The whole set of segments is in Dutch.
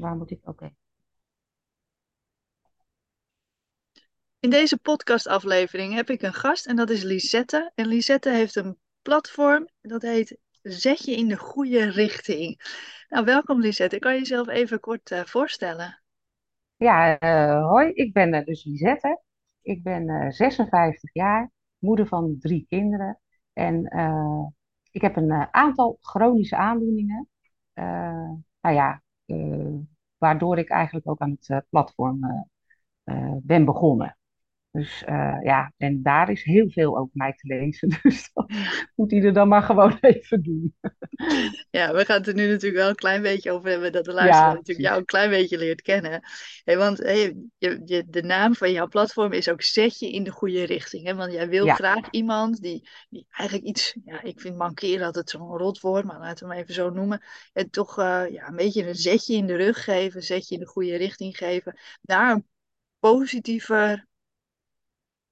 Waar moet ik? Oké. In deze podcastaflevering heb ik een gast en dat is Lisette. En Lisette heeft een platform dat heet Zet je in de goede richting. Nou, welkom Lisette. Kan je jezelf even kort eh, voorstellen? Ja, eh, hoi, ik ben eh, dus Lisette. Ik ben eh 56 jaar, moeder van drie kinderen. En eh, ik heb een eh, aantal chronische aandoeningen. Eh, nou ja, waardoor ik eigenlijk ook aan het eh, platform eh, eh, ben begonnen. Dus eh, ja, en daar is heel veel over mij te lezen. Dus dat moet ieder dan maar gewoon even doen. Ja, we gaan het er nu natuurlijk wel een klein beetje over hebben, dat de luisteraar Ja, natuurlijk jou een klein beetje leert kennen. Hey, want hey, je, je, de naam van jouw platform is ook Zet je in de goede richting. Hè? Want jij wil Ja, graag iemand die, die eigenlijk iets, ja, ik vind mankeren altijd zo'n rot woord, maar laten we hem even zo noemen. En toch eh, ja, een beetje een zetje in de rug geven, een zetje in de goede richting geven, naar een positiever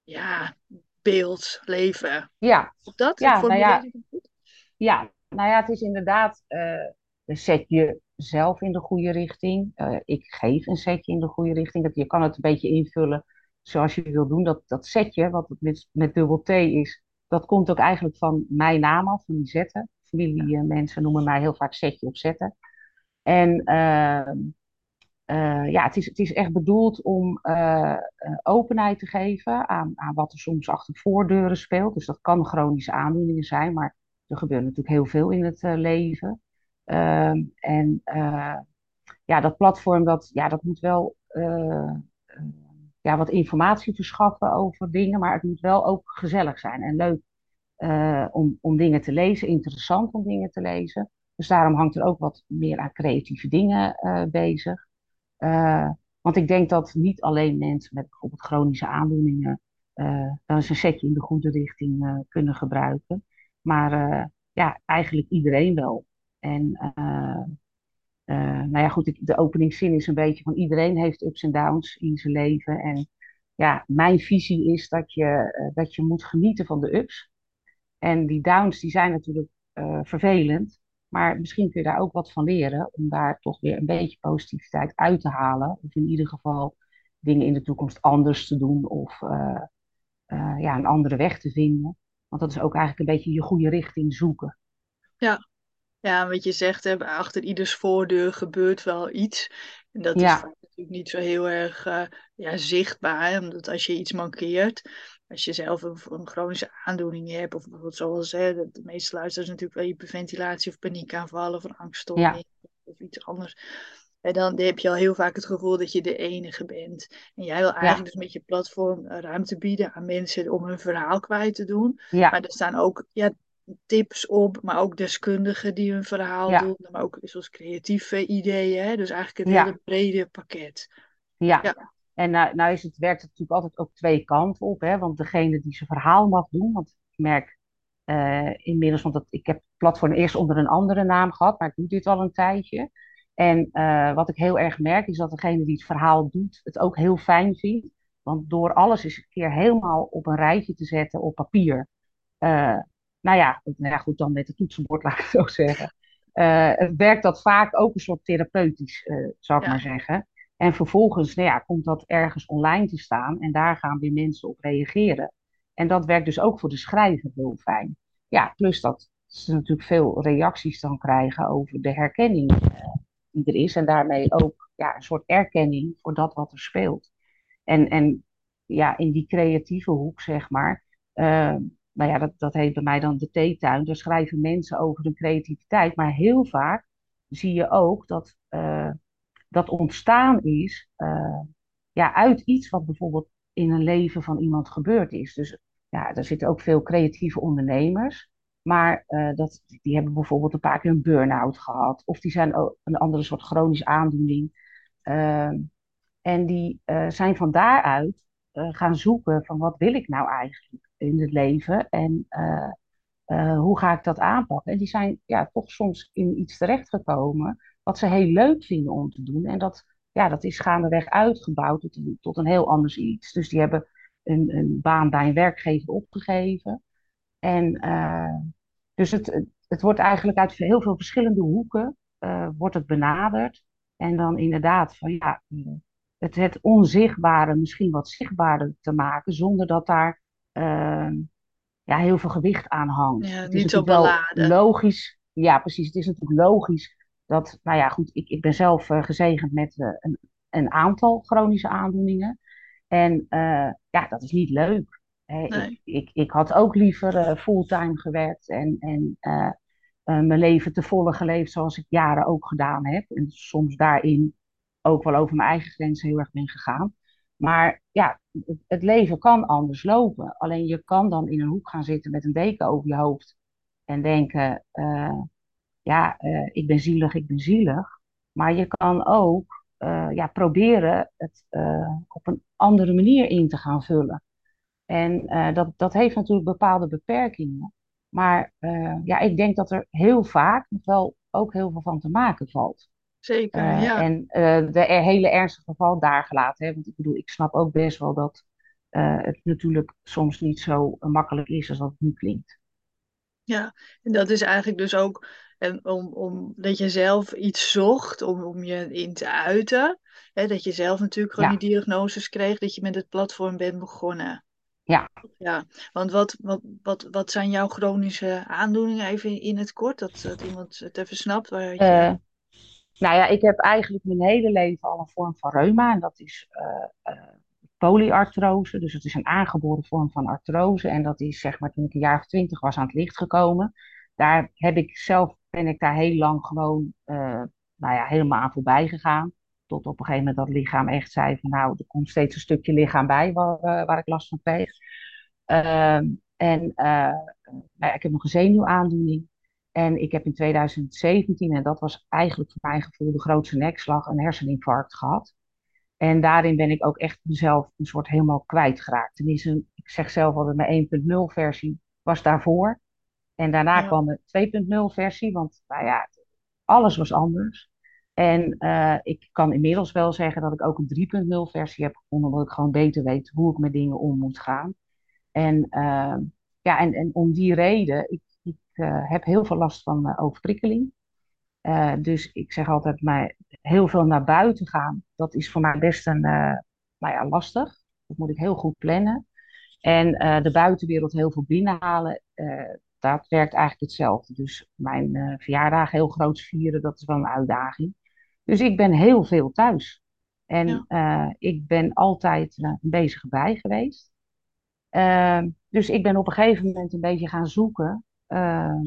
ja, beeld, leven. ja, Of dat? ja, nou ja, goed? ja, nou ja, het is inderdaad, eh, een zet je zelf in de goede richting. Eh, ik geef een setje in de goede richting. Dat, je kan het een beetje invullen zoals je wil doen. Dat, dat setje, wat het met, met dubbel T is, dat komt ook eigenlijk van mijn naam af, van die zetten. Familiemensen noemen mij heel vaak zetje of zetten. En ehm, eh, ja, het is, het is echt bedoeld om eh, eh, openheid te geven aan, aan wat er soms achter voordeuren speelt. Dus dat kan chronische aandoeningen zijn, maar er gebeurt natuurlijk heel veel in het leven. Ehm, en ja, dat platform dat, ja, dat moet wel ja, wat informatie verschaffen over dingen, maar het moet wel ook gezellig zijn en leuk om, om dingen te lezen, interessant om dingen te lezen. Dus daarom hangt er ook wat meer aan creatieve dingen bezig. Eh, want ik denk dat niet alleen mensen met bijvoorbeeld chronische aandoeningen dan eens een setje in de goede richting eh, kunnen gebruiken. Maar ja, eigenlijk iedereen wel. En nou ja, goed, de openingszin is een beetje van iedereen heeft ups en downs in zijn leven. En ja, mijn visie is dat je, dat je moet genieten van de ups. En die downs die zijn natuurlijk vervelend, maar misschien kun je daar ook wat van leren om daar toch weer een beetje positiviteit uit te halen. Of in ieder geval dingen in de toekomst anders te doen of eh, eh, ja, een andere weg te vinden. Want dat is ook eigenlijk een beetje je goede richting zoeken. Ja. Ja, wat je zegt, hè, achter ieders voordeur gebeurt wel iets. En dat is Ja, natuurlijk niet zo heel erg eh, ja, zichtbaar, omdat als je iets mankeert, als je zelf een, een chronische aandoening hebt, of bijvoorbeeld zoals hè, de, de meeste luisteraars natuurlijk wel hyperventilatie of paniekaanvallen of een ja, angststoornis of iets anders. En dan heb je al heel vaak het gevoel dat je de enige bent. En jij wil ja, eigenlijk dus met je platform eh, ruimte bieden aan mensen om hun verhaal kwijt te doen. ja, Maar er staan ook ja, tips op, maar ook deskundigen die hun verhaal ja, doen, maar ook zoals creatieve ideeën. Hè? Dus eigenlijk het ja, hele brede pakket. ja. En nou, nou is het, werkt het natuurlijk altijd ook twee kanten op, hè? Want degene die zijn verhaal mag doen, want ik merk eh, inmiddels, want dat, ik heb het platform eerst onder een andere naam gehad, maar ik doe dit al een tijdje. En eh, wat ik heel erg merk, is dat degene die het verhaal doet, het ook heel fijn vindt. Want door alles eens een keer helemaal op een rijtje te zetten op papier. eh, nou ja, goed, nou ja, goed, dan met het toetsenbord, laat ik het zo zeggen. het werkt dat vaak ook een soort therapeutisch, zou ik maar zeggen. En vervolgens, nou ja, komt dat ergens online te staan en daar gaan weer mensen op reageren. En dat werkt dus ook voor de schrijver heel fijn. Ja, plus dat ze natuurlijk veel reacties dan krijgen over de herkenning eh, die er is. En daarmee ook ja, een soort erkenning voor dat wat er speelt. En, en ja, in die creatieve hoek, zeg maar. eh, nou ja, dat, dat heet bij mij dan de theetuin. Daar schrijven mensen over hun creativiteit. Maar heel vaak zie je ook dat eh, dat ontstaan is eh, ja, uit iets wat bijvoorbeeld in een leven van iemand gebeurd is. Dus ja, er zitten ook veel creatieve ondernemers. Maar eh, dat, die hebben bijvoorbeeld een paar keer een burn-out gehad. Of die zijn een andere soort chronische aandoening. Ehm, en die eh, zijn van daaruit gaan zoeken van wat wil ik nou eigenlijk in het leven en hoe ga ik dat aanpakken. En die zijn ja, toch soms in iets terechtgekomen wat ze heel leuk vinden om te doen. En dat, ja, dat is gaandeweg uitgebouwd tot een, tot een heel anders iets. Dus die hebben een, een baan bij een werkgever opgegeven. En eh, dus het, het, wordt eigenlijk uit heel veel verschillende hoeken eh, wordt het benaderd. En dan inderdaad van ja, het, het onzichtbare misschien wat zichtbaarder te maken, zonder dat daar ehm, ja, heel veel gewicht aan hangt. Ja, Het is niet zo beladen. logisch, ja precies, het is natuurlijk logisch dat, nou ja goed, ik, ik ben zelf eh, gezegend met eh, een, een aantal chronische aandoeningen. En eh, ja, dat is niet leuk. Hè, ik, Nee, ik, ik had ook liever fulltime gewerkt en, en mijn leven te volle geleefd zoals ik jaren ook gedaan heb. En soms daarin ook wel over mijn eigen grenzen heel erg ben gegaan. Maar ja, het, het leven kan anders lopen. Alleen je kan dan in een hoek gaan zitten met een deken over je hoofd en denken, ja, eh, ik ben zielig, ik ben zielig. Maar je kan ook eh, ja, proberen het eh, op een andere manier in te gaan vullen. En dat, dat heeft natuurlijk bepaalde beperkingen. Maar ja, ik denk dat er heel vaak nog wel ook heel veel van te maken valt. zeker. Ja, en de er- hele ernstige geval daar gelaten. Hè? Want ik bedoel, ik snap ook best wel dat het natuurlijk soms niet zo makkelijk is als dat het nu klinkt. ja. En dat is eigenlijk dus ook en om, om, dat je zelf iets zocht om, om je in te uiten. Hè, dat je zelf natuurlijk gewoon Ja, die diagnoses kreeg, dat je met het platform bent begonnen. ja. Ja, want wat, wat, wat, wat zijn jouw chronische aandoeningen even in, in het kort? Dat, dat iemand het even snapt waar je... Eh, nou ja, ik heb eigenlijk mijn hele leven al een vorm van reuma. En dat is eh, polyartrose. Dus het is een aangeboren vorm van artrose. En dat is zeg maar toen ik een jaar of twintig was aan het licht gekomen. Daar heb ik zelf, ben ik daar heel lang gewoon, eh, nou ja, helemaal aan voorbij gegaan. Tot op een gegeven moment dat lichaam echt zei van nou, er komt steeds een stukje lichaam bij waar, eh, waar ik last van kreeg. Ehm, en eh, nou ik heb nog een zenuwaandoening. En ik heb in 2017, en dat was eigenlijk voor mijn gevoel de grootste nekslag, een herseninfarct gehad. En daarin ben ik ook echt mezelf een soort helemaal kwijtgeraakt. Tenminste, ik zeg zelf altijd, mijn 1.0 versie was daarvoor. En daarna Ja, kwam de 2.0 versie, want nou ja, alles was anders. En eh, ik kan inmiddels wel zeggen dat ik ook een 3.0 versie heb gevonden, omdat ik gewoon beter weet hoe ik met dingen om moet gaan. En, uh, ja, en, en om die reden, ik, ik uh, heb heel veel last van uh, overprikkeling. Dus ik zeg altijd, maar heel veel naar buiten gaan, dat is voor mij best een, nou ja, lastig. Dat moet ik heel goed plannen. En de buitenwereld heel veel binnenhalen, dat werkt eigenlijk hetzelfde. Dus mijn verjaardag heel groot vieren, dat is wel een uitdaging. Dus ik ben heel veel thuis. En ja. ik ben altijd een bezige bij geweest. Uh, dus ik ben op een gegeven moment een beetje gaan zoeken. Uh,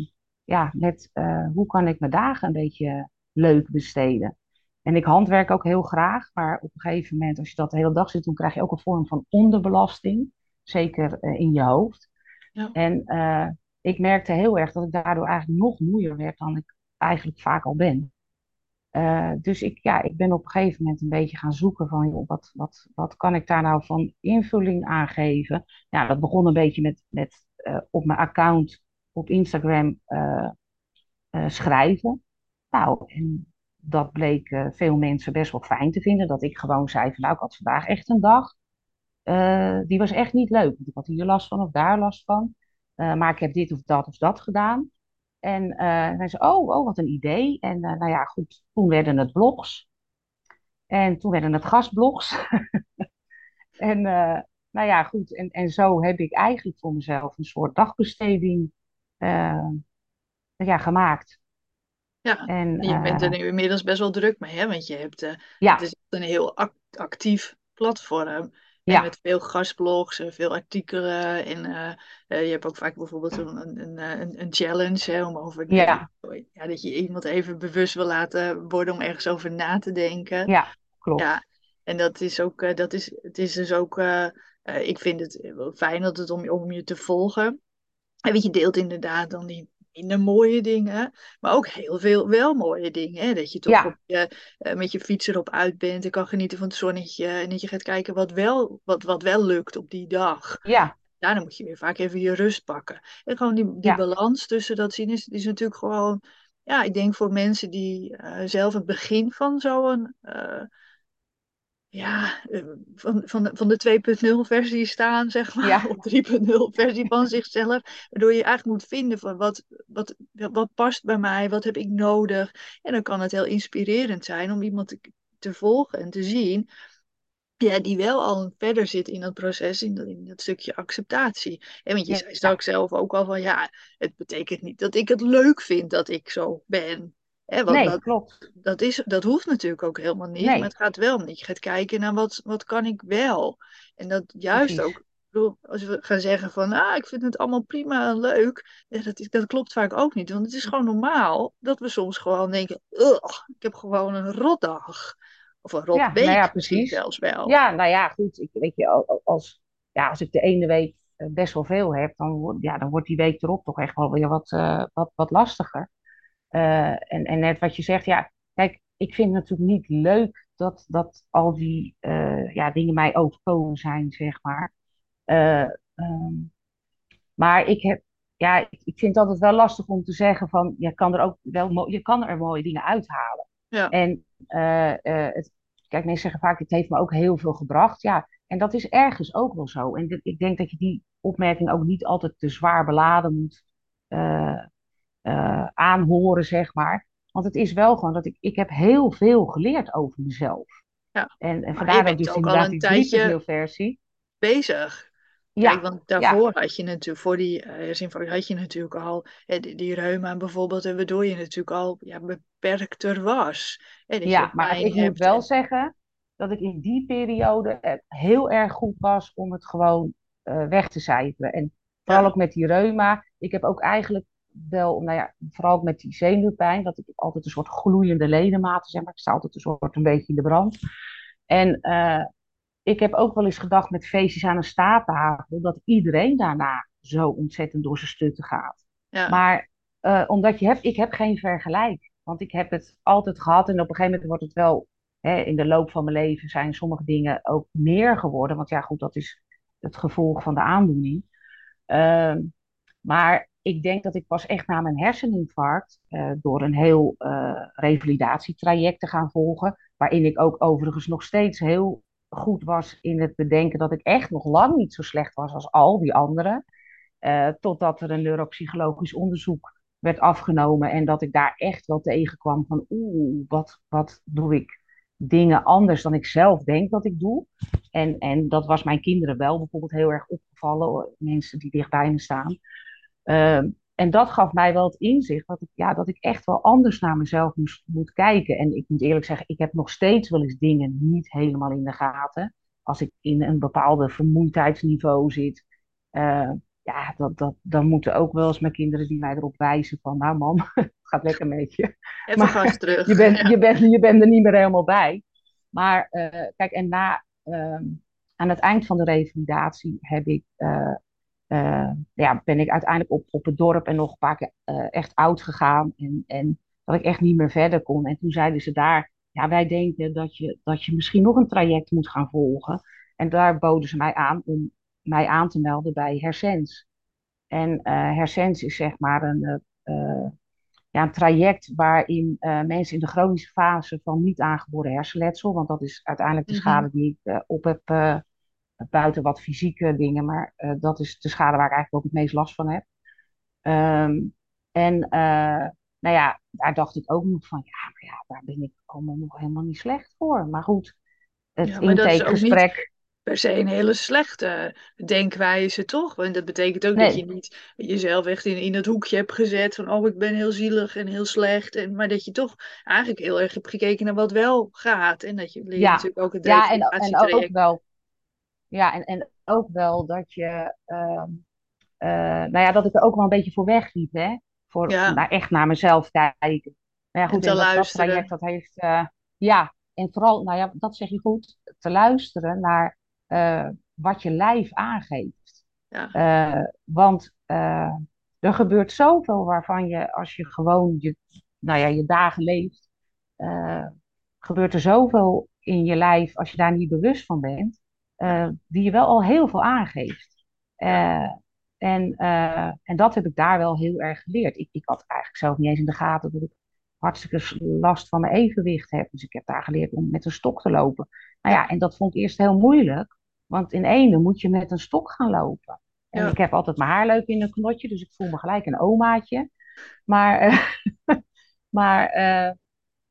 ja, met uh, hoe kan ik mijn dagen een beetje leuk besteden. En ik handwerk ook heel graag, maar op een gegeven moment, als je dat de hele dag zit, dan krijg je ook een vorm van onderbelasting. Zeker uh, in je hoofd. ja. En uh, ik merkte heel erg dat ik daardoor eigenlijk nog moeier werd dan ik eigenlijk vaak al ben. Uh, dus ik, ja, ik ben op een gegeven moment een beetje gaan zoeken van joh, wat, wat, wat kan ik daar nou van invulling aan geven. Ja, dat begon een beetje met, met uh, op mijn account op Instagram uh, schrijven. Nou, en dat bleek veel mensen best wel fijn te vinden. Dat ik gewoon zei van nou, ik had vandaag echt een dag. die was echt niet leuk. Want ik had hier last van of daar last van. Maar ik heb dit of dat of dat gedaan. En hij zei, oh, oh, wat een idee. En uh, nou ja, goed, toen werden het blogs. En toen werden het gastblogs. en nou ja, goed, en, en zo heb ik eigenlijk voor mezelf een soort dagbesteding ja, gemaakt. Ja, en, je bent er nu inmiddels best wel druk mee, hè? Want je hebt, ja. het is een heel act actief platform. Ja. met veel gastblogs en veel artikelen. En uh, je hebt ook vaak bijvoorbeeld een, een, een, een challenge hè, om over ja. ja, dat je iemand even bewust wil laten worden om ergens over na te denken. Ja, klopt. Ja, en dat is ook, dat is, het is dus ook, uh, ik vind het fijn dat het om, om je te volgen. En weet je deelt inderdaad dan die minder mooie dingen, maar ook heel veel wel mooie dingen. Hè? Dat je toch ja. op je, uh, met je fiets erop uit bent en kan genieten van het zonnetje. En dat je gaat kijken wat wel, wat, wat wel lukt op die dag. Ja. Daarna moet je weer vaak even je rust pakken. En gewoon die, die ja. balans tussen dat zien is, is natuurlijk gewoon... Ja, ik denk voor mensen die uh, zelf het begin van zo'n... Uh, ja, eh, van, van, de- van de 2.0 versie staan, zeg maar, Ja, of 3.0 versie van zichzelf. Waardoor je eigenlijk moet vinden van wat, wat, wat past bij mij, wat heb ik nodig. En dan kan het heel inspirerend zijn om iemand te, te volgen en te zien. Ja, die wel al verder zit in dat proces, in dat, in dat stukje acceptatie. En want je zei straks zelf ook al van ja, het betekent niet dat ik het leuk vind dat ik zo ben. Hè, want nee, dat, klopt. dat is, dat hoeft natuurlijk ook helemaal niet, maar het gaat wel om dat je gaat kijken naar wat, wat kan ik wel. En dat juist ook, precies. bedoel, als we gaan zeggen van ah, ik vind het allemaal prima en leuk, ja, dat, dat klopt vaak ook niet. Want het is gewoon normaal dat we soms gewoon denken, "Ugh, ik heb gewoon een rotdag. Of een Ja, nou ja, rotweek precies. zelfs wel. Ja, nou ja, goed. Ik, weet je, al- al- als, ja, als ik de ene week eh, best wel veel heb, dan, wordt- ja, dan wordt die week erop toch echt wel weer wat, eh, wat, wat lastiger. Eh, en, en net wat je zegt, ja, kijk, ik vind het natuurlijk niet leuk dat, dat al die eh, ja, dingen mij overkomen zijn, zeg maar. Eh, ehm, maar ik heb, ja, ik, ik vind het altijd wel lastig om te zeggen van, je kan er ook wel, je kan er mooie dingen uithalen. Ja, En het, kijk, mensen zeggen vaak, het heeft me ook heel veel gebracht. Ja, en dat is ergens ook wel zo. En ik denk dat je die opmerking ook niet altijd te zwaar beladen moet eh, eh, aanhoren, zeg maar. Want het is wel gewoon dat ik, ik heb heel veel geleerd over mezelf. ja. En, en vandaar bent dus ook al inderdaad een die tijdje 3.0 versie. bezig. Kijk, Ja, want ja, daarvoor had je natuurlijk, voor die eh, herseninfarct had je natuurlijk al hè, die, die reuma bijvoorbeeld, en waardoor je natuurlijk al ja, beperkter was. Dat ja, maar ik moet wel En, zeggen dat ik in die periode er heel erg goed was om het gewoon eh, weg te cijferen. En vooral ja, ook met die reuma. Ik heb ook eigenlijk wel, nou ja, vooral met die zenuwpijn, dat ik altijd een soort gloeiende ledematen, zeg maar. Ik sta altijd een soort een beetje in de brand. En eh, ik heb ook wel eens gedacht met feestjes aan een staattafel, dat iedereen daarna zo ontzettend door zijn stutten gaat. ja, Maar eh, omdat je hebt, ik heb geen vergelijk. Want ik heb het altijd gehad en op een gegeven moment wordt het wel, hè, in de loop van mijn leven zijn sommige dingen ook meer geworden. Want ja, goed, dat is het gevolg van de aandoening. Ehm, maar ik denk dat ik pas echt na mijn herseninfarct, eh, door een heel eh, revalidatietraject te gaan volgen, waarin ik ook overigens nog steeds heel goed was in het bedenken dat ik echt nog lang niet zo slecht was als al die anderen. Eh, totdat er een neuropsychologisch onderzoek werd afgenomen en dat ik daar echt wel tegenkwam van oeh, wat, wat doe ik dingen anders dan ik zelf denk dat ik doe. En, en dat was mijn kinderen wel bijvoorbeeld heel erg opgevallen, mensen die dichtbij me staan. Ehm, en dat gaf mij wel het inzicht dat ik, ja, dat ik echt wel anders naar mezelf moest, moet kijken. En ik moet eerlijk zeggen, ik heb nog steeds wel eens dingen niet helemaal in de gaten. Als ik in een bepaalde vermoeidheidsniveau zit, eh, ja, dat, dat, dan moeten ook wel eens mijn kinderen die mij erop wijzen van, nou mam, het gaat lekker met je. even gas Maar je terug. bent, Ja, je bent, je bent er niet meer helemaal bij. Maar eh, kijk, en na, ehm, aan het eind van de revalidatie heb ik eh, ja, ben ik uiteindelijk op, op het dorp en nog een paar keer eh, echt oud gegaan. En, en dat ik echt niet meer verder kon. En toen zeiden ze daar, ja, wij denken dat je, dat je misschien nog een traject moet gaan volgen. En daar boden ze mij aan om mij aan te melden bij Hersens. En eh Hersens is zeg maar een, eh, eh, ja, een traject waarin eh, mensen in de chronische fase van niet aangeboren hersenletsel, want dat is uiteindelijk de mhm. schade die ik eh, op heb eh, buiten wat fysieke dingen, maar eh, dat is de schade waar ik eigenlijk ook het meest last van heb. Ehm, en eh, nou ja, daar dacht ik ook nog van, ja, maar ja, daar ben ik allemaal nog helemaal niet slecht voor. Maar goed, het Ja, maar intakegesprek, per se een hele slechte denkwijze, toch? Want dat betekent ook dat je niet jezelf echt in, in dat hoekje hebt gezet van, oh, ik ben heel zielig en heel slecht. En, maar dat je toch eigenlijk heel erg hebt gekeken naar wat wel gaat. En dat je leert ja, natuurlijk ook het ja, en, en ook wel, ja, en, en ook wel dat je, ehm, eh, nou ja, dat ik er ook wel een beetje voor wegliep, hè? Voor Ja, naar, echt naar mezelf kijken. Nou ja, en goed, te en dat, dat traject, luisteren. dat heeft, eh, ja, en vooral, nou ja, dat zeg je goed, te luisteren naar eh, wat je lijf aangeeft. Ja, want er gebeurt zoveel waarvan je, als je gewoon je, nou ja, je dagen leeft, gebeurt er zoveel in je lijf als je daar niet bewust van bent, eh, die je wel al heel veel aangeeft. Eh, en, eh, en dat heb ik daar wel heel erg geleerd. Ik, ik had eigenlijk zelf niet eens in de gaten dat ik hartstikke last van mijn evenwicht heb. Dus ik heb daar geleerd om met een stok te lopen. Nou ja, en dat vond ik eerst heel moeilijk. Want in ene moet je met een stok gaan lopen. En Ja. ik heb altijd mijn haar leuk in een knotje, dus ik voel me gelijk een omaatje. Maar, maar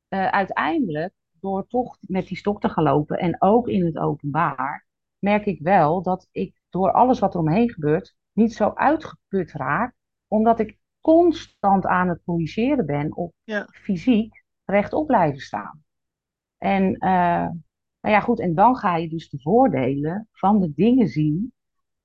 uiteindelijk, door toch met die stok te gaan lopen en ook in het openbaar, merk ik wel dat ik door alles wat er omheen gebeurt, niet zo uitgeput raak, omdat ik constant aan het corrigeren ben op Ja. fysiek rechtop blijven staan. En, eh, nou ja, goed, en dan ga je dus de voordelen van de dingen zien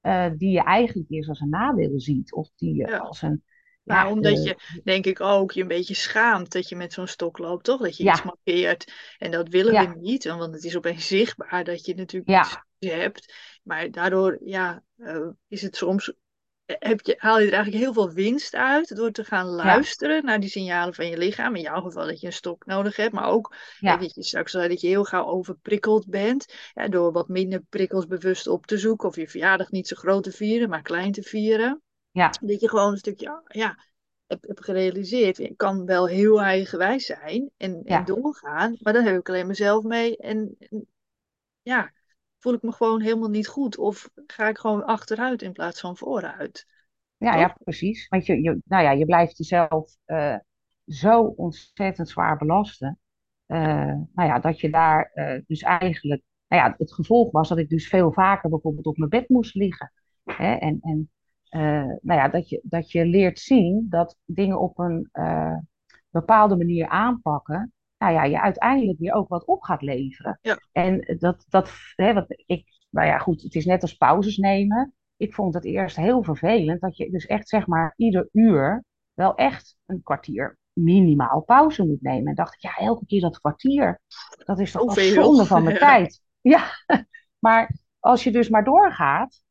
eh, die je eigenlijk eerst als een nadeel ziet, of die je Ja. als een. Maar ja, omdat eh, je, denk ik ook, je een beetje schaamt dat je met zo'n stok loopt, toch? Dat je Ja. iets markeert. En dat willen Ja. we niet, want het is opeens zichtbaar dat je natuurlijk iets hebt. Maar daardoor, ja, eh, is het soms, eh, heb je, haal je er eigenlijk heel veel winst uit door te gaan luisteren naar die signalen van je lichaam. In jouw geval dat je een stok nodig hebt, maar ook dat je straks zei dat je heel gauw overprikkeld bent. Door wat minder prikkels bewust op te zoeken of je verjaardag niet zo groot te vieren, maar klein te vieren. Ja. Dat je gewoon een stukje, ja, heb, heb gerealiseerd. Ik kan wel heel eigenwijs zijn en, Ja. en doorgaan, maar dan heb ik alleen mezelf mee. En, en ja, voel ik me gewoon helemaal niet goed. Of ga ik gewoon achteruit in plaats van vooruit. Ja, Toch? ja, precies. Want je, je, nou ja, je blijft jezelf eh, zo ontzettend zwaar belasten. eh, nou ja, dat je daar eh, dus eigenlijk. Nou ja, het gevolg was dat ik dus veel vaker bijvoorbeeld op mijn bed moest liggen. Hè? En, en nou ja, dat je, dat je leert zien dat dingen op een eh, bepaalde manier aanpakken. Nou ja, je uiteindelijk weer ook wat op gaat leveren. Ja. En dat, dat hè, wat ik, nou ja, goed, het is net als pauzes nemen. Ik vond het eerst heel vervelend dat je dus echt zeg maar ieder uur wel echt een kwartier minimaal pauze moet nemen. En dacht ik, ja, elke keer dat kwartier, dat is toch zonde van mijn Ja. tijd. Ja, maar als je dus maar doorgaat,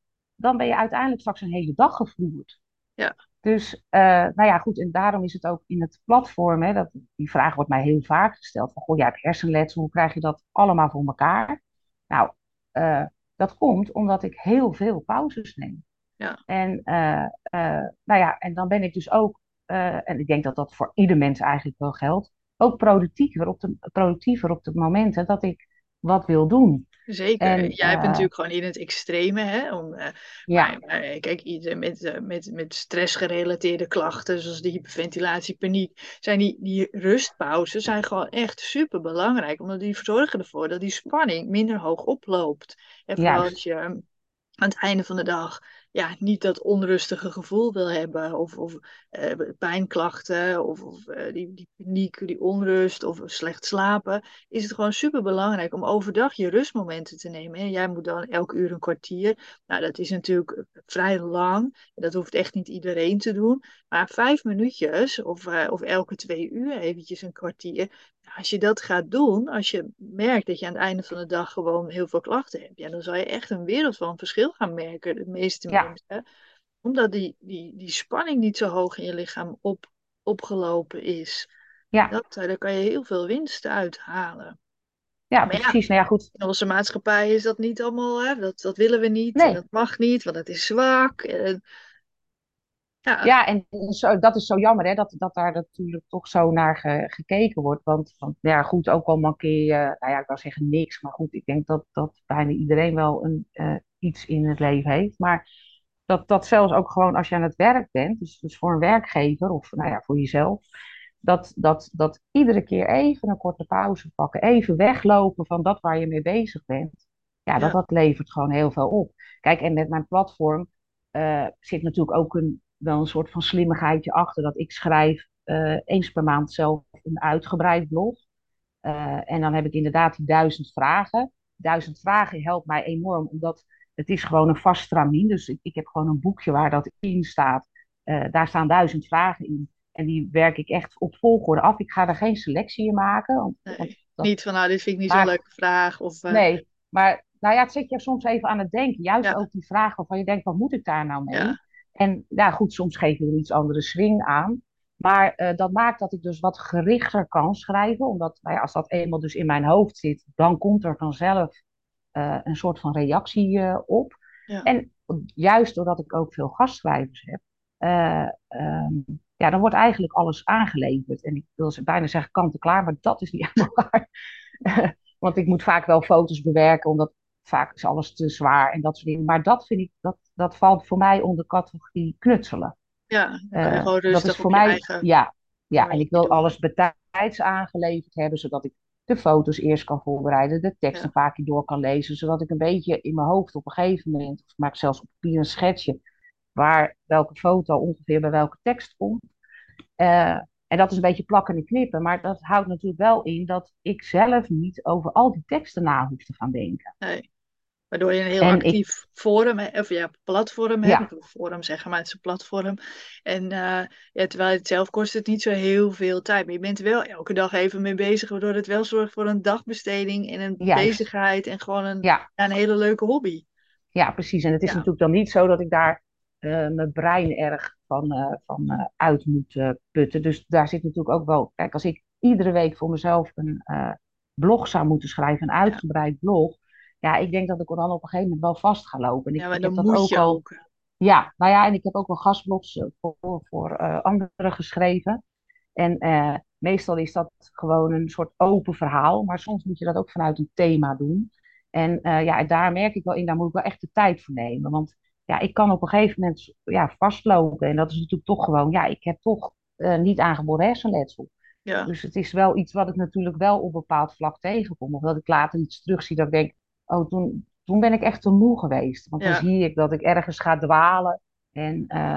dan ben je uiteindelijk straks een hele dag gevloerd. Ja. Dus, eh, nou ja, goed, en daarom is het ook in het platform, hè, dat, die vraag wordt mij heel vaak gesteld, van, goh, jij hebt hersenletsel, hoe krijg je dat allemaal voor elkaar? Nou, eh, dat komt omdat ik heel veel pauzes neem. Ja. En, eh, nou ja, en dan ben ik dus ook, en ik denk dat dat voor ieder mens eigenlijk wel geldt, ook productiever op de, productiever op de momenten dat ik wat wil doen. Zeker. En, Jij hebt eh, natuurlijk gewoon in het extreme, hè? Om, eh, Ja, Maar, maar kijk, iedereen met, eh, met, met stressgerelateerde klachten, zoals de hyperventilatie, paniek, zijn die, die rustpauzes zijn gewoon echt super belangrijk. Omdat die zorgen ervoor dat die spanning minder hoog oploopt. En vooral als je eh, aan het einde van de dag ja, niet dat onrustige gevoel wil hebben, of, of eh, pijnklachten, of, of eh, die, die paniek, die onrust, of slecht slapen, is het gewoon super belangrijk om overdag je rustmomenten te nemen. En jij moet dan elk uur een kwartier. Nou, dat is natuurlijk vrij lang. Dat hoeft echt niet iedereen te doen. Maar vijf minuutjes of, eh, of elke twee uur eventjes een kwartier. Nou, als je dat gaat doen, als je merkt dat je aan het einde van de dag gewoon heel veel klachten hebt, dan zal je echt een wereld van verschil gaan merken, de meeste Ja. Mensen. Omdat die, die, die spanning niet zo hoog in je lichaam op, opgelopen is. ja, Dat, eh, daar kan je heel veel winst uit halen. ja, Maar ja, precies. Nou ja, goed. in onze maatschappij is dat niet allemaal, hè? Dat, dat willen we niet Nee. en dat mag niet, want het is zwak. En, ja, Ja, en zo, dat is zo jammer, hè, dat, dat daar natuurlijk toch zo naar ge- gekeken wordt. Want, want ja, goed, ook al mankeer je, nou ja, ik wil zeggen niks, maar goed, ik denk dat, dat bijna iedereen wel een, eh, iets in het leven heeft. Maar dat, dat zelfs ook gewoon als je aan het werk bent, dus, dus voor een werkgever of nou ja, voor jezelf, dat, dat, dat iedere keer even een korte pauze pakken, even weglopen van dat waar je mee bezig bent. Ja, dat, dat levert gewoon heel veel op. Kijk, en met mijn platform eh, zit natuurlijk ook een, wel een soort van slimmigheidje achter. Dat ik schrijf eh, eens per maand zelf een uitgebreid blog. Eh, en dan heb ik inderdaad die duizend vragen. Duizend vragen helpt mij enorm, omdat het is gewoon een vast stramien. Dus ik, ik heb gewoon een boekje waar dat in staat. Eh, daar staan duizend vragen in. En die werk ik echt op volgorde af. Ik ga er geen selectie in maken. Want, Nee, want dat- niet van, nou, dit vind ik niet zo'n leuke vraag. Of, eh, nee, maar nou ja, het zet je soms even aan het denken. Juist Ja. ook die vraag waarvan je denkt, wat moet ik daar nou mee? Ja. En ja, goed, soms geef je er iets andere swing aan. Maar eh, dat maakt dat ik dus wat gerichter kan schrijven. Omdat nou ja, als dat eenmaal dus in mijn hoofd zit, dan komt er vanzelf eh, een soort van reactie eh, op. Ja. En juist doordat ik ook veel gastschrijvers heb, eh, ehm, ja, dan wordt eigenlijk alles aangeleverd. En ik wil ze bijna zeggen kant-en-klaar, maar dat is niet helemaal waar. Want ik moet vaak wel foto's bewerken, omdat vaak is alles te zwaar en dat soort dingen. Maar dat vind ik, dat, dat valt voor mij onder categorie knutselen. Ja, dat is voor mij, eigen ja, ja, en ik wil alles betijds aangeleverd hebben, zodat ik de foto's eerst kan voorbereiden, de tekst Ja, een paar keer door kan lezen, zodat ik een beetje in mijn hoofd op een gegeven moment, of ik maak zelfs op papier een schetsje, waar welke foto ongeveer bij welke tekst komt. Eh, en dat is een beetje plakken en knippen, maar dat houdt natuurlijk wel in dat ik zelf niet over al die teksten na hoef te gaan denken. nee. Waardoor je een heel En ik, actief forum, of ja, platform hebt. Ja, wil forum zeggen, maar het is een platform. En eh, ja, terwijl het zelf kost het niet zo heel veel tijd. Maar je bent er wel elke dag even mee bezig, waardoor het wel zorgt voor een dagbesteding en een juist. bezigheid en gewoon een, Ja, een hele leuke hobby. ja, precies. En het is natuurlijk dan niet zo dat ik daar eh, mijn brein erg van, eh, van uit moet putten. Dus daar zit natuurlijk ook wel. Kijk, als ik iedere week voor mezelf een blog zou moeten schrijven, een uitgebreid blog. Ja, ik denk dat ik dan op een gegeven moment wel vast ga lopen. En Ja, ik, maar heb dat ook je al. ook. Ja, nou ja, en ik heb ook wel gastblogs eh, voor, voor eh, anderen geschreven. En eh, meestal is dat gewoon een soort open verhaal, maar soms moet je dat ook vanuit een thema doen. En ja, daar merk ik wel in, daar moet ik wel echt de tijd voor nemen. Want ja, ik kan op een gegeven moment ja, vastlopen. En dat is natuurlijk toch gewoon, ja, ik heb toch niet aangeboren hersenletsel. Ja, Dus het is wel iets wat ik natuurlijk wel op een bepaald vlak tegenkom. Of dat ik later iets terugzie dat ik denk, oh, toen, toen ben ik echt te moe geweest. Want dan zie ik dat ik ergens ga dwalen. En eh,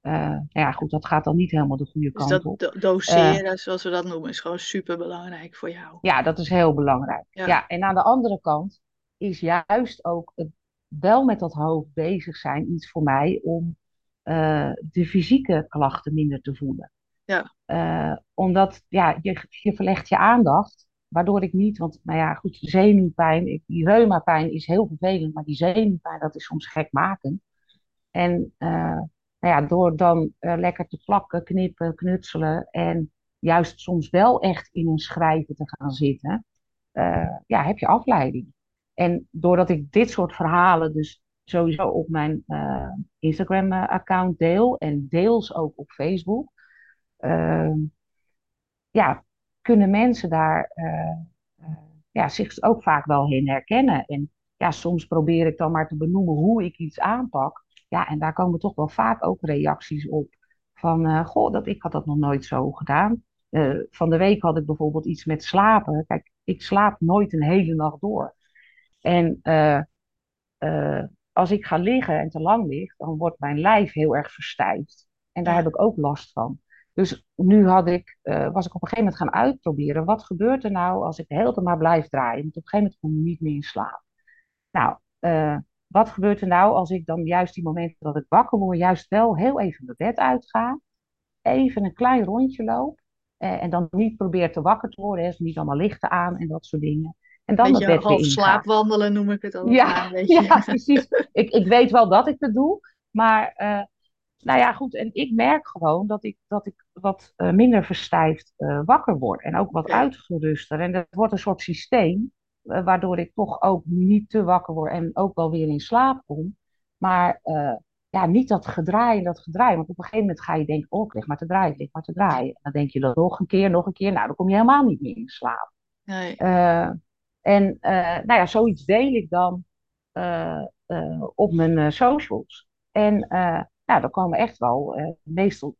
eh, nou ja, goed, dat gaat dan niet helemaal de goede Dus kant dat op. do- Eh, doseren, zoals we dat noemen, is gewoon super belangrijk voor jou. ja, dat is heel belangrijk. Ja, Ja, en aan de andere kant is juist ook het wel met dat hoofd bezig zijn iets voor mij om eh, de fysieke klachten minder te voelen. ja, Eh, omdat ja, je, je verlegt je aandacht, waardoor ik niet, want nou ja, goed, zenuwpijn, die reumapijn is heel vervelend, maar die zenuwpijn, dat is soms gekmakend. En eh, nou ja, door dan eh, lekker te plakken, knippen, knutselen en juist soms wel echt in een schrijven te gaan zitten, eh, ja, heb je afleiding. En doordat ik dit soort verhalen dus sowieso op mijn Instagram-account deel en deels ook op Facebook, ja, kunnen mensen daar eh, eh, ja, zich ook vaak wel in herkennen. En ja, soms probeer ik dan maar te benoemen hoe ik iets aanpak. Ja, en daar komen toch wel vaak ook reacties op. Van, eh, goh, dat, ik had dat nog nooit zo gedaan. Van de week had ik bijvoorbeeld iets met slapen. Kijk, ik slaap nooit een hele nacht door. En als ik ga liggen en te lang lig, dan wordt mijn lijf heel erg verstijfd. En daar heb ik ook last van. Dus nu had ik, eh, was ik op een gegeven moment gaan uitproberen. Wat gebeurt er nou als ik de hele tijd maar blijf draaien? Want op een gegeven moment kom ik niet meer in slaap. Nou, eh, wat gebeurt er nou als ik dan juist die momenten dat ik wakker word, juist wel heel even mijn bed uitga, even een klein rondje loop eh, en dan niet probeer te wakker te worden, dus niet allemaal lichten aan en dat soort dingen. En dan beetje bed weer half slaapwandelen noem ik het maar Ja, ja, precies. Ik, ik weet wel dat ik het doe, maar nou ja, goed. En ik merk gewoon dat ik, dat ik wat eh, minder verstijfd eh, wakker word en ook wat uitgeruster. En dat wordt een soort systeem, eh, waardoor ik toch ook niet te wakker word en ook wel weer in slaap kom. Maar ja, niet dat gedraai en dat gedraai. Want op een gegeven moment ga je denken, oh, ik lig maar te draaien, ik lig maar te draaien. En dan denk je dat nog een keer, nog een keer. Nou, dan kom je helemaal niet meer in slaap. nee, en nou ja, zoiets deel ik dan op mijn socials. En nou, dan komen echt wel, eh, meestal,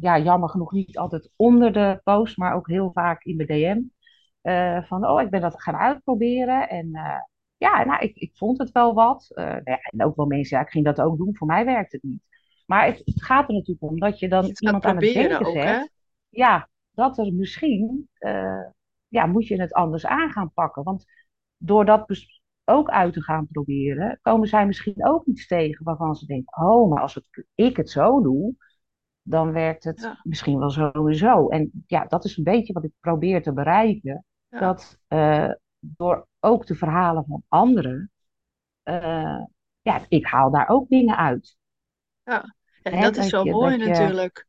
ja, jammer genoeg niet altijd onder de post, maar ook heel vaak in de DM. eh, van, oh, ik ben dat gaan uitproberen. En eh, ja, nou, ik, ik vond het wel wat. Nou ja, en ook wel mensen, ja, ik ging dat ook doen. Voor mij werkt het niet. Maar het, het gaat er natuurlijk om dat je dan iemand aan het denken ook, hè? zet. Ja, dat er misschien, ja, moet je het anders aan gaan pakken. Want door dat ook uit te gaan proberen, komen zij misschien ook iets tegen waarvan ze denken, oh, maar als het, ik het zo doe, dan werkt het Ja, misschien wel sowieso. En ja, dat is een beetje wat ik probeer te bereiken. ja, Dat eh, door ook de verhalen van anderen, eh, ja, ik haal daar ook dingen uit. ja. En dat is zo je, mooi natuurlijk.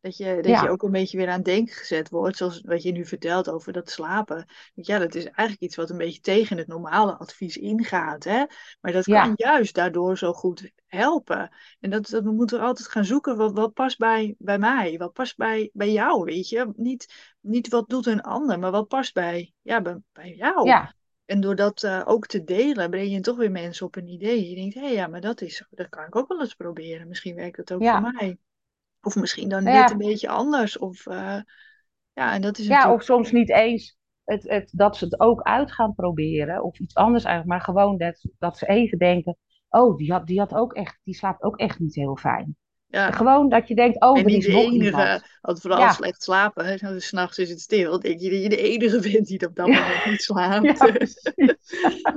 Dat je, dat je ook een beetje weer aan het denken gezet wordt, zoals wat je nu vertelt over dat slapen. Want ja, dat is eigenlijk iets wat een beetje tegen het normale advies ingaat, hè? Maar dat kan ja, juist daardoor zo goed helpen. En dat, dat we moeten altijd gaan zoeken wat, wat past bij, bij mij, wat past bij, bij jou, weet je? Niet, niet wat doet een ander, maar wat past bij, ja, bij, bij jou. ja, En door dat eh, ook te delen, breng je toch weer mensen op een idee. Je denkt, hé, ja, maar dat is, dat kan ik ook wel eens proberen. Misschien werkt dat ook voor ja. mij. Of misschien dan Nou net een ja, beetje anders. Of eh, ja, en dat is ja, of soms niet eens het, het, dat ze het ook uit gaan proberen of iets anders eigenlijk, maar gewoon dat, dat ze even denken, oh, die had, die had ook echt, die slaapt ook echt niet heel fijn. Ja, Gewoon dat je denkt, oh, en er is de nog enige. Want vooral Ja, slecht slapen. Dus 's nachts is het stil. Denk je dat je de enige bent die op dat moment niet slaapt.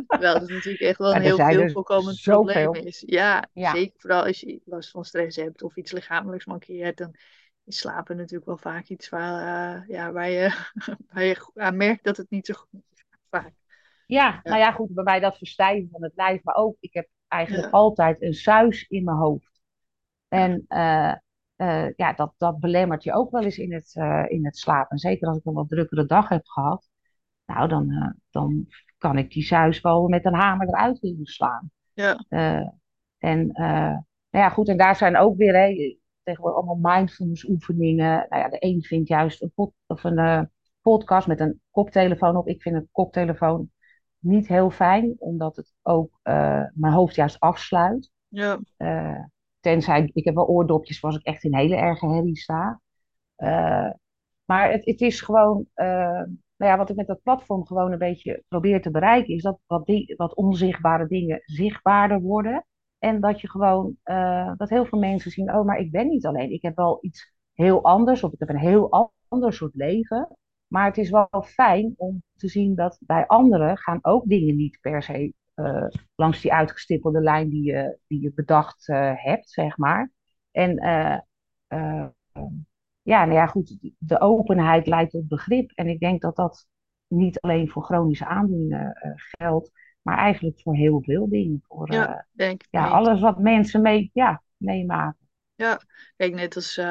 Terwijl dat natuurlijk echt wel een Maar heel veel voorkomend probleem is. Ja, zeker vooral als je last van stress hebt of iets lichamelijks mankeert. Dan is slapen natuurlijk wel vaak iets waar, eh, ja, waar, je, waar je aan merkt dat het niet zo goed is. Vaak. ja, nou ja, goed, bij mij dat verstijven van het lijf, maar ook, ik heb eigenlijk altijd een suis in mijn hoofd. En eh, eh, ja, dat, dat belemmert je ook wel eens in het, eh, in het slapen. Zeker als ik een wat drukkere dag heb gehad. Nou, dan, dan kan ik die suis wel met een hamer eruit willen slaan. ja, en nou ja, goed, en daar zijn ook weer hè, tegenwoordig allemaal mindfulness oefeningen. Nou ja, de een vindt juist een, pod, of een podcast met een koptelefoon op. Ik vind een koptelefoon niet heel fijn, omdat het ook mijn hoofd juist afsluit. ja, tenzij, ik heb wel oordopjes als ik echt in hele erge herrie sta. Eh, maar het, het is gewoon, eh, nou ja, wat ik met dat platform gewoon een beetje probeer te bereiken, is dat wat, die, wat onzichtbare dingen zichtbaarder worden. En dat je gewoon, eh, dat heel veel mensen zien, oh, maar ik ben niet alleen. Ik heb wel iets heel anders, of ik heb een heel ander soort leven. Maar het is wel fijn om te zien dat bij anderen gaan ook dingen niet per se eh, langs die uitgestippelde lijn die je, die je bedacht eh, hebt, zeg maar. En eh, ja, nou ja, goed, de openheid leidt tot begrip. En ik denk dat dat niet alleen voor chronische aandoeningen geldt, maar eigenlijk voor heel veel dingen. Voor ja, denk ik ja, alles wat mensen mee, ja, meemaken. Ja, kijk, net als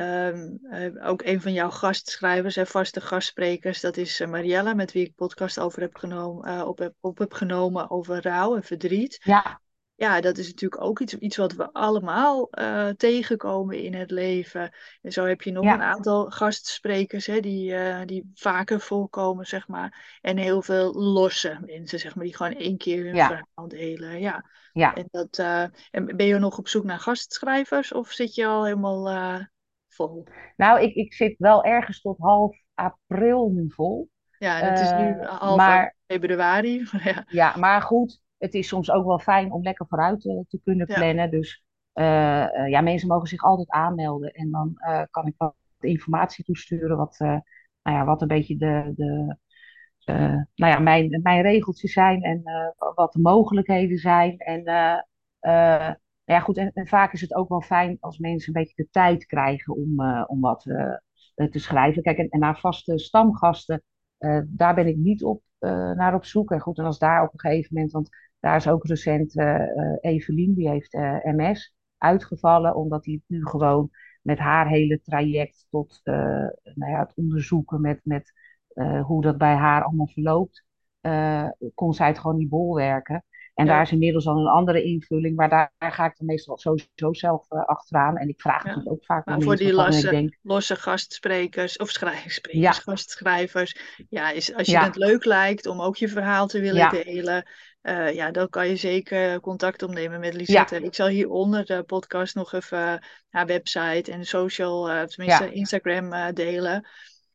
ehm, eh, ook een van jouw gastschrijvers en vaste gastsprekers, dat is eh, Mariella, met wie ik podcast over heb genomen, eh, op, heb, op heb genomen over rouw en verdriet. Ja, Ja, dat is natuurlijk ook iets, iets wat we allemaal tegenkomen in het leven. En zo heb je nog een aantal gastsprekers hè, die, die vaker voorkomen, zeg maar. En heel veel losse mensen, zeg maar, die gewoon één keer hun ja, verhaal delen. Ja, ja. en, dat, en ben je nog op zoek naar gastschrijvers of zit je al helemaal vol? Nou, ik, ik zit wel ergens tot half april nu vol. Ja, het is nu Eh, half maar februari. Ja, Ja, maar goed, het is soms ook wel fijn om lekker vooruit te, te kunnen ja, plannen. Dus eh, eh, ja, mensen mogen zich altijd aanmelden. En dan eh, kan ik wat informatie toesturen, wat, eh, nou ja, wat een beetje de, de, eh, nou ja, mijn, mijn regeltjes zijn en eh, wat de mogelijkheden zijn. En eh, eh, ja, goed, en, vaak is het ook wel fijn als mensen een beetje de tijd krijgen om, eh, om wat eh, te schrijven. Kijk, en, naar vaste stamgasten, eh, daar ben ik niet op, naar op zoek. En goed, en als daar op een gegeven moment, want daar is ook recent Evelien, die heeft MS, uitgevallen, omdat die nu gewoon met haar hele traject tot nou ja, het onderzoeken met, met hoe dat bij haar allemaal verloopt, kon zij het gewoon niet bolwerken. En daar is inmiddels al een andere invulling, maar daar, daar ga ik dan meestal sowieso zelf eh, achteraan. En ik vraag ja. natuurlijk ook vaak Maar voor die losse, denk, losse gastsprekers, of schrijfsprekers, ja, gastschrijvers, ja, is, als je het leuk lijkt om ook je verhaal te willen delen, eh, ja, dan kan je zeker contact opnemen met Lisette. Ik zal hieronder de podcast nog even eh, haar website en social, tenminste Instagram delen.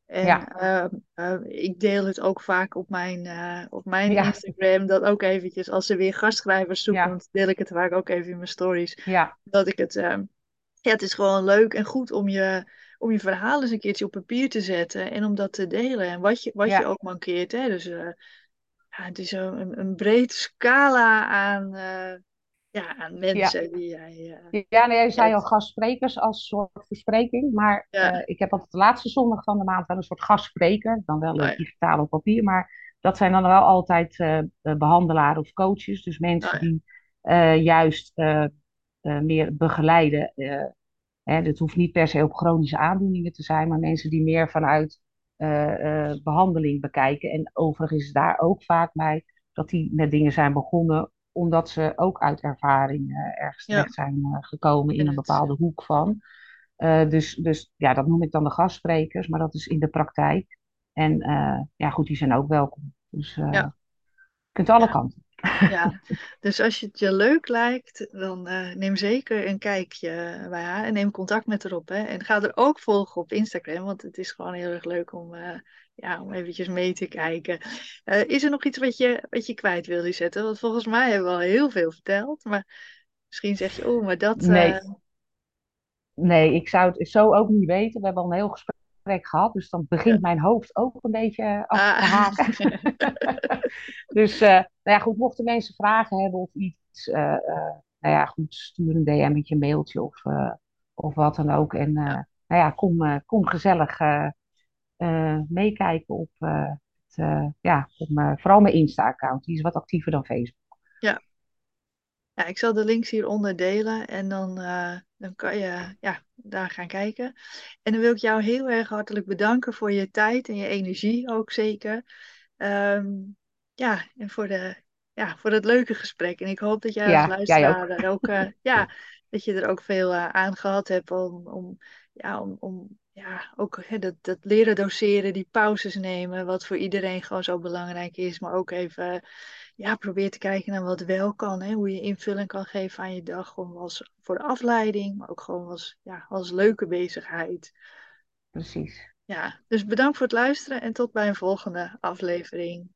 En ja, eh, eh, ik deel het ook vaak op mijn, eh, op mijn ja, Instagram, dat ook eventjes, als ze weer gastschrijvers zoeken, ja, deel ik het vaak ook even in mijn stories, ja, dat ik het... eh, ja, het is gewoon leuk en goed om je, om je verhaal eens een keertje op papier te zetten en om dat te delen. En wat je, wat je ook mankeert. Hè? Dus eh, ja, het is een, een, een breed scala aan, eh, ja, aan ja. mensen die jij eh, Ja, nee, jij zei al gastsprekers als soort verspreking, maar Ja, eh, ik heb altijd de laatste zondag van de maand wel een soort gastspreker, dan wel eh, ja, digitaal op papier, maar dat zijn dan wel altijd eh eh, behandelaren of coaches, dus mensen ja, die juist meer begeleiden, Hè, dit hoeft niet per se op chronische aandoeningen te zijn, maar mensen die meer vanuit eh, eh, behandeling bekijken. En overigens is daar ook vaak bij dat die met dingen zijn begonnen omdat ze ook uit ervaring eh, ergens terecht zijn eh, gekomen in en een bepaalde hoek van. Eh, dus, dus ja, dat noem ik dan de gastsprekers, maar dat is in de praktijk. En ja, goed, die zijn ook welkom. Dus ja, je kunt alle kanten. Ja, dus als je het je leuk lijkt, dan neem zeker een kijkje bij haar en neem contact met haar op. Hè. En ga er ook volgen op Instagram, want het is gewoon heel erg leuk om, ja, om eventjes mee te kijken. Eh, is er nog iets wat je, wat je kwijt wil zetten? Want volgens mij hebben we al heel veel verteld, maar misschien zeg je, oh, maar dat... eh, Nee, nee, ik zou het zo ook niet weten. We hebben al een heel gesprek gehad, dus dan begint mijn hoofd ook een beetje af te Ah, haken. Dus eh, nou ja, goed, mochten mensen vragen hebben of iets, nou ja, goed, stuur een DM'tje, een mailtje of, of wat dan ook. En nou ja, kom, kom gezellig meekijken op, eh, het, eh, ja, op mijn- vooral mijn Insta-account. Die is wat actiever dan Facebook. ja. Ja, ik zal de links hieronder delen en dan, eh, dan kan je ja, daar gaan kijken. En dan wil ik jou heel erg hartelijk bedanken voor je tijd en je energie ook zeker. Ehm, ja, en voor de, ja, voor het leuke gesprek. En ik hoop dat jij als Ja, jij luisteraar ook. er ook, eh, ja, dat je er ook veel eh, aan gehad hebt om, om, ja, om, om ja, ook hè, dat, dat leren doseren, die pauzes nemen, wat voor iedereen gewoon zo belangrijk is. Maar ook even, ja, probeer te kijken naar wat wel kan, hè, hoe je invulling kan geven aan je dag, gewoon als voor de afleiding, maar ook gewoon als, ja, als leuke bezigheid. Precies. Ja, dus bedankt voor het luisteren en tot bij een volgende aflevering.